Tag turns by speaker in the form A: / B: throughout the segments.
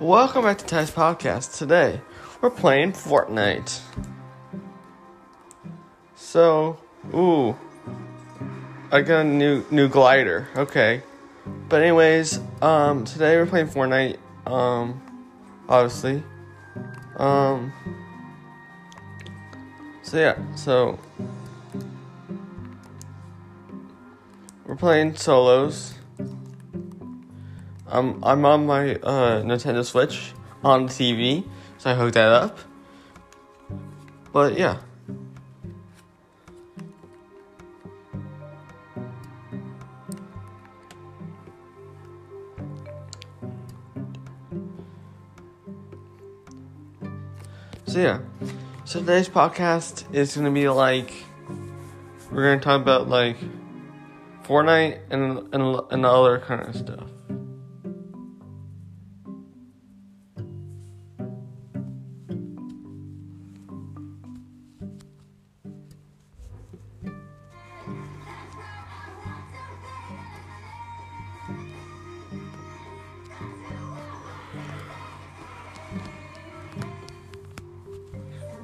A: Welcome back to Ty's Podcast. Today, we're playing Fortnite. So, ooh, I got a new new glider. Okay, but anyways, um, today we're playing Fortnite. Um, obviously, um, so yeah, so we're playing solos. Um, I'm on my uh, Nintendo Switch on TV, so I hooked that up. But yeah. So yeah. So today's podcast is gonna be like we're gonna talk about like Fortnite and and, and other kind of stuff.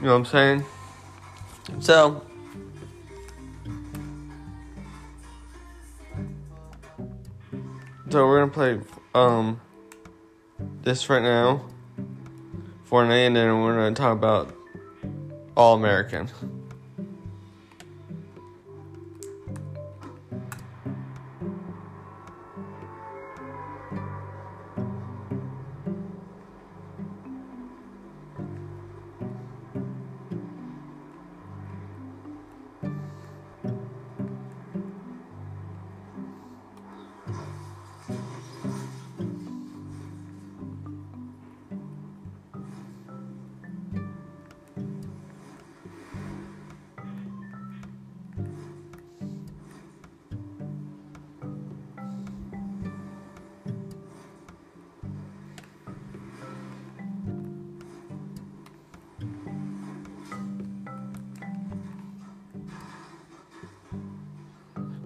A: You know what I'm saying? So, so we're gonna play um this right now, Fortnite, and then we're gonna talk about All American.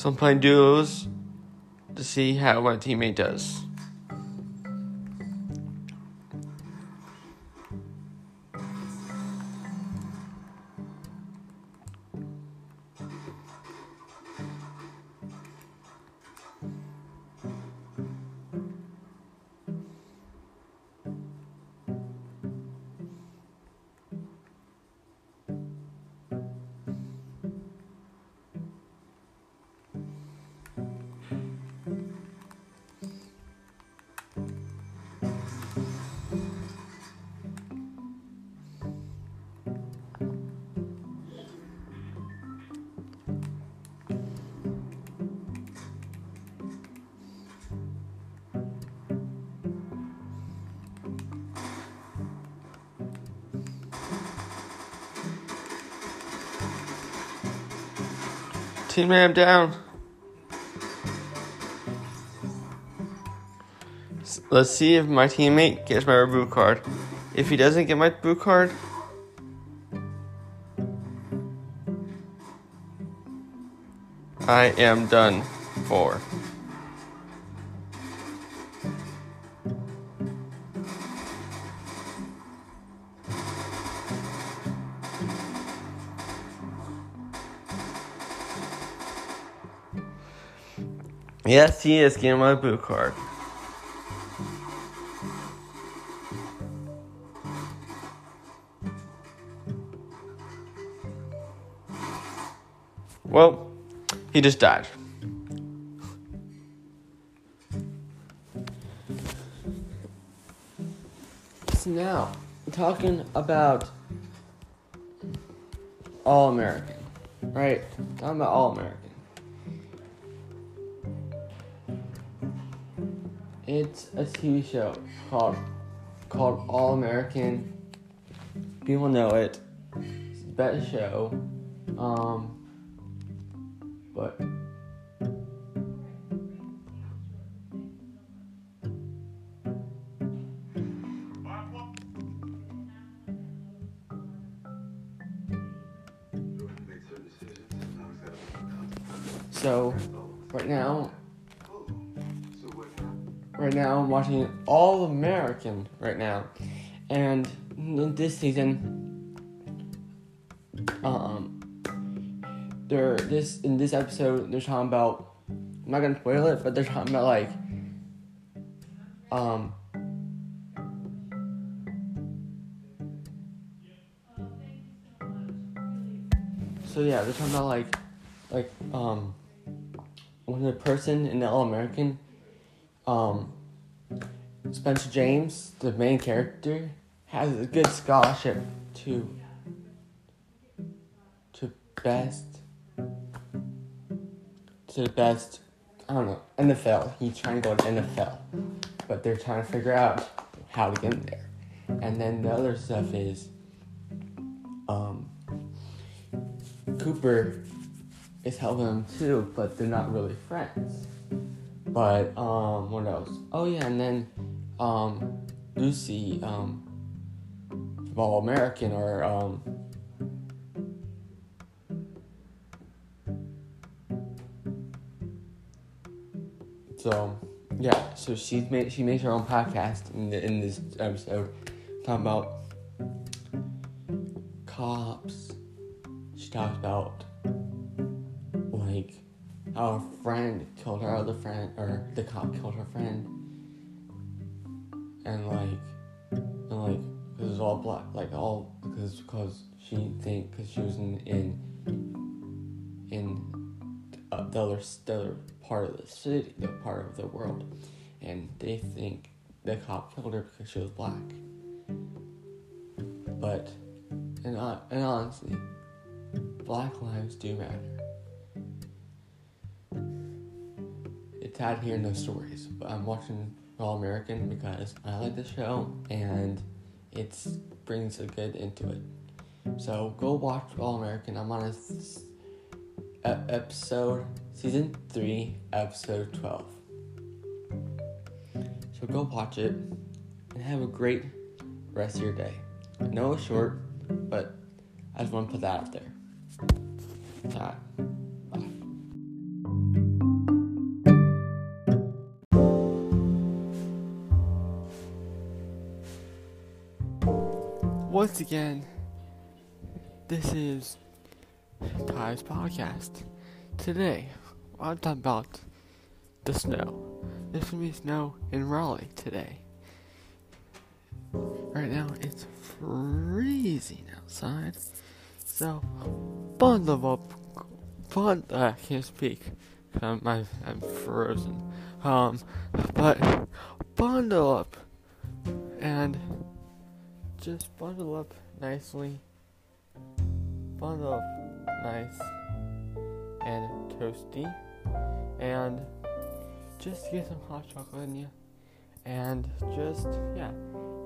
A: So I'm playing duos to see how my teammate does. Teammate, I'm down. Let's see if my teammate gets my boot card. If he doesn't get my boot card, I am done for. Yes, he is getting my boot card. Well, he just died. So now, talking about All American, right? Talking about All American. It's a TV show called called All American. People know it. It's the best show. Um, but so right now right now. I'm watching All American right now, and in this season, um, they're this in this episode they're talking about. I'm not gonna spoil it, but they're talking about like, um. So yeah, they're talking about like, like um, when the person in the All American, um, Spencer James, the main character, has a good scholarship to to best to the best I don't know NFL. He's trying to go to NFL, but they're trying to figure out how to get in there. And then the other stuff is um, Cooper is helping him too, but they're not really friends. But um, what else? Oh yeah, and then um, Lucy, um, All American, or um, so yeah. So she made she makes her own podcast in the, in this episode, talking about cops. She talks about like our friend killed her other friend, or the cop killed her friend, and like, and like, because it's all black, like all because because she think because she was in in in uh, the other the other part of the city, the part of the world, and they think the cop killed her because she was black. But, and uh, and honestly, black lives do matter. Sad hearing those stories, but I'm watching All American because I like the show and it brings a good into it. So go watch All American. I'm on a episode, season three, episode twelve. So go watch it and have a great rest of your day. I know it's short, but I just want to put that out there. Bye. Once again, this is Ty's podcast. Today, I'm talking about the snow. There's gonna be snow in Raleigh today. Right now, it's freezing outside. So, bundle up. Bund- uh, I can't speak. I'm, I'm, I'm frozen. Um, but bundle up and just bundle up nicely. Bundle up nice and toasty. And just get some hot chocolate in you. And just, yeah,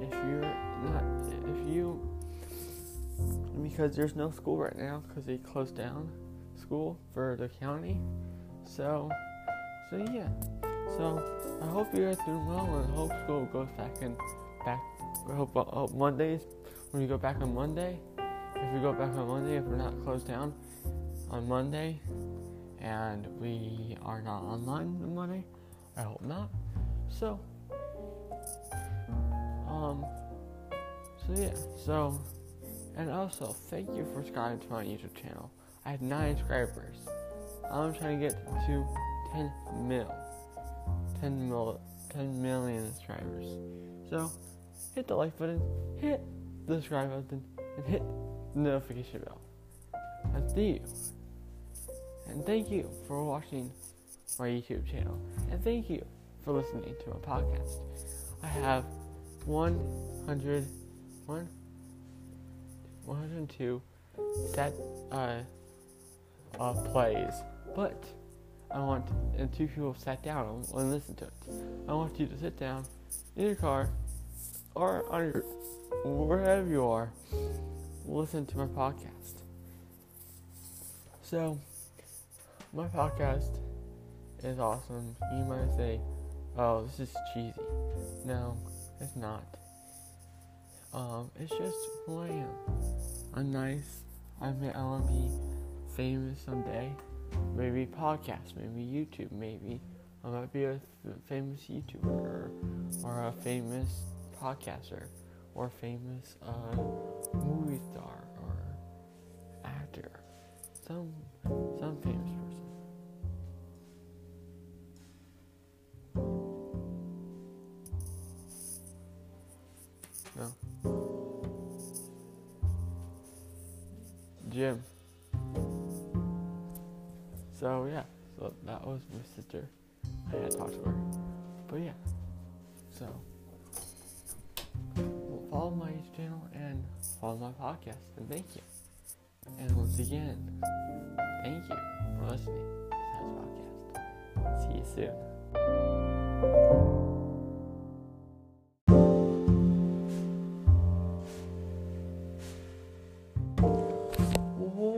A: if you're not, if you, because there's no school right now because they closed down school for the county. So, so yeah. So I hope you guys doing well and hope school goes back and back I hope, uh, hope Mondays, when we go back on Monday, if we go back on Monday, if we're not closed down on Monday, and we are not online on Monday, I hope not. So, um, so yeah, so, and also, thank you for subscribing to my YouTube channel. I have 9 subscribers. I'm trying to get to 10 mil. 10 mil, 10 million subscribers. So, hit the like button, hit the subscribe button, and hit the notification bell. And see you. And thank you for watching my YouTube channel. And thank you for listening to my podcast. I have 100, one, 102 set uh, uh, plays, but I want and two people sat down and listened to it. I want you to sit down in your car or on your wherever you are, listen to my podcast. So, my podcast is awesome. You might say, "Oh, this is cheesy." No, it's not. Um, it's just who I am. I'm nice. I may I want to be famous someday. Maybe podcast, maybe YouTube, maybe I might be a famous YouTuber or a famous podcaster or famous uh, movie star or actor. Some some famous person. No. Jim. So yeah, so that was my sister. I had talked to her. But yeah. So follow my YouTube channel and follow my podcast and thank you. And once again, thank you for listening to this podcast. See you soon.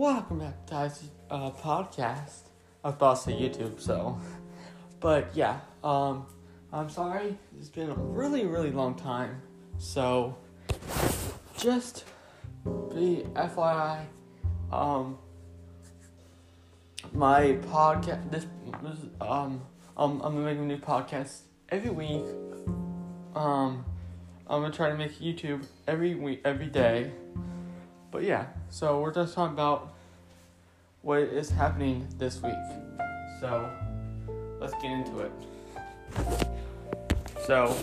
A: Welcome back to Ty's uh, podcast. I was about to YouTube, so. But yeah, um, I'm sorry. It's been a really, really long time. So, just be FYI, um, my podcast, this, this um, um, I'm gonna make a new podcast every week. Um, I'm gonna try to make YouTube every week, every day. But yeah, so we're just talking about what is happening this week. So let's get into it. So,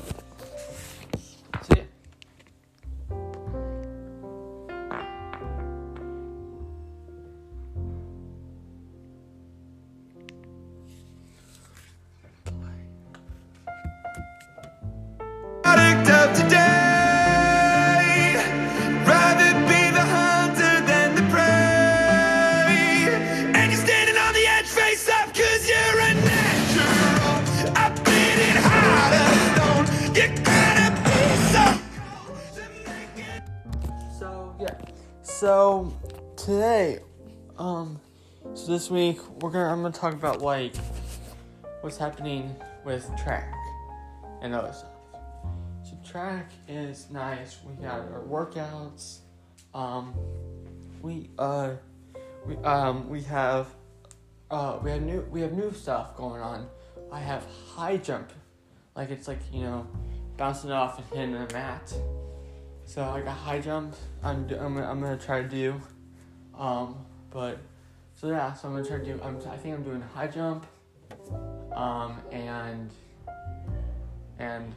A: So
B: today,
A: um, so this week we're gonna I'm gonna talk about like what's happening with track and other stuff. So track is nice. We got our workouts. Um, we uh, we um we have uh we have new we have new stuff going on. I have high jump, like it's like you know, bouncing off and hitting the mat. So I got high jump. I'm do- I'm, I'm gonna try to do, um, but so yeah. So I'm gonna try to do. I'm I think I'm doing high jump, um, and and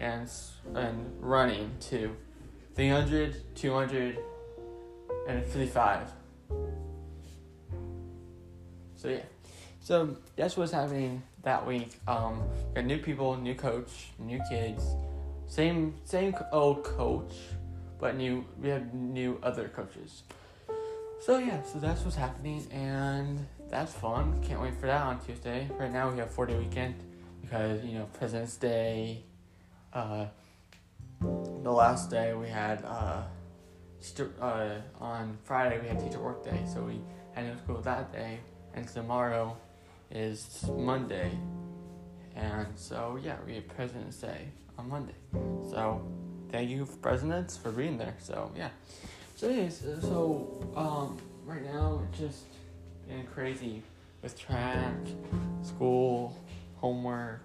A: and and running too, 300, 200, and 55. So yeah. So that's what's happening that week. Um, got new people, new coach, new kids, same same old coach, but new we have new other coaches. So yeah, so that's what's happening, and that's fun. Can't wait for that on Tuesday. Right now we have four day weekend because you know President's Day. Uh, the last day we had uh, stu- uh, on Friday we had teacher work day, so we had no school that day, and tomorrow is Monday, and so yeah, we have President's Day on Monday. So thank you for presidents for being there. So yeah. So anyways, uh, so um, right now it's just been crazy with track, school, homework,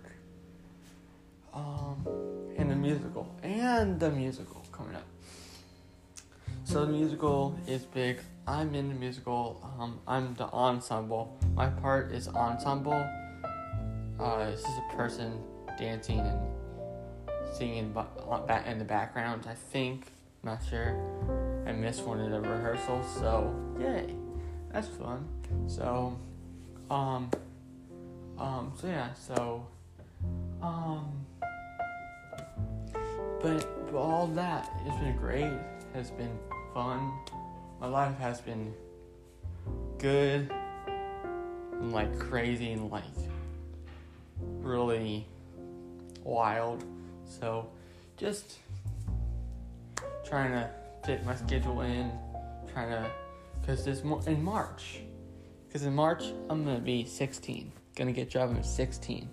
A: um, and the musical, and the musical coming up. So the musical is big. I'm in the musical. Um, I'm the ensemble. My part is ensemble. Uh, this is a person dancing and singing ba- on- ba- in the background. I think. Not sure. I missed one of the rehearsals, so yay, that's fun. So, um, um, so yeah, so, um, but, but all that has been great. Has been fun. My life has been good and like crazy and like really wild. So, just trying to fit my schedule in, trying to, cause this in March, cause in March I'm gonna be 16, gonna get job at 16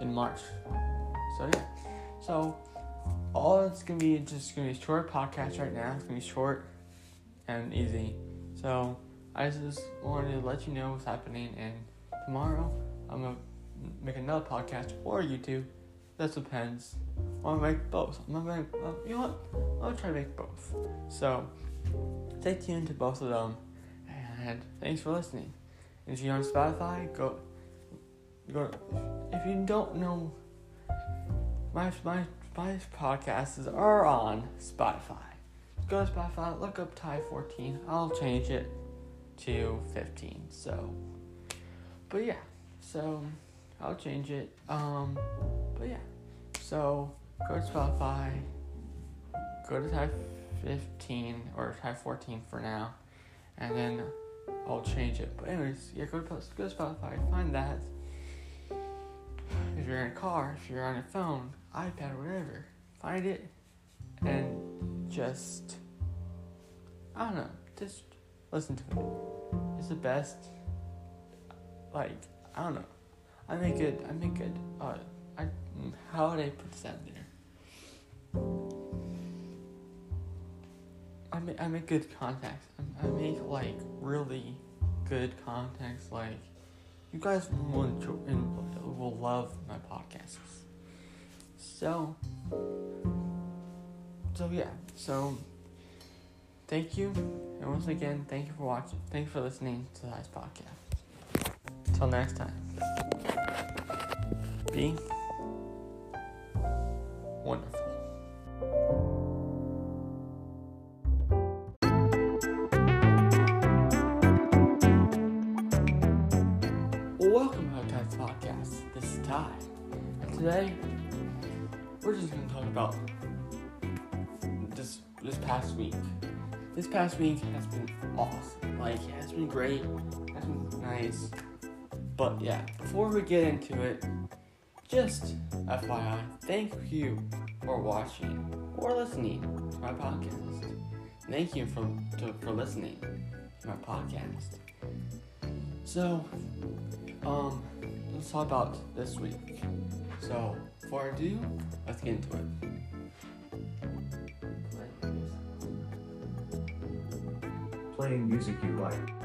A: in March. So yeah, so all it's gonna be just gonna be a short podcast right now. It's gonna be short and easy. So I just wanted to let you know what's happening, and tomorrow I'm gonna make another podcast or YouTube. That depends. Gonna make both. I'm gonna make, uh, you know what? I'll try to make both. So stay tuned to both of them. And thanks for listening. And if you're on Spotify, go go. If you don't know, my my my podcasts are on Spotify. Go to Spotify, look up Ty 14. I'll change it to 15. So, but yeah, so I'll change it. Um, but yeah, so go to Spotify, go to type 15 or type 14 for now, and then I'll change it. But anyways, yeah, go to go to Spotify, find that. If you're in a car, if you're on your phone, iPad, whatever, find it and just I don't know, just listen to it. It's the best. Like I don't know, I make good. I make good. Uh, how would I put that there? I make I make good contacts. I, make like really good contacts. Like you guys will enjoy and will love my podcasts. So, so yeah. So, thank you, and once again, thank you for watching. Thank you for listening to this podcast. Till next time, be wonderful. Welcome to Ty's Podcast. This is Ty. And today, we're just going to talk about this this past week. This past week has been awesome. Like, it has been great. It has been nice. But yeah, before we get into it, just FYI, thank you for watching or listening to my podcast. Thank you for, to, for listening to my podcast. So, um, let's talk about this week. So, before I do, let's get into it.
C: playing music you like.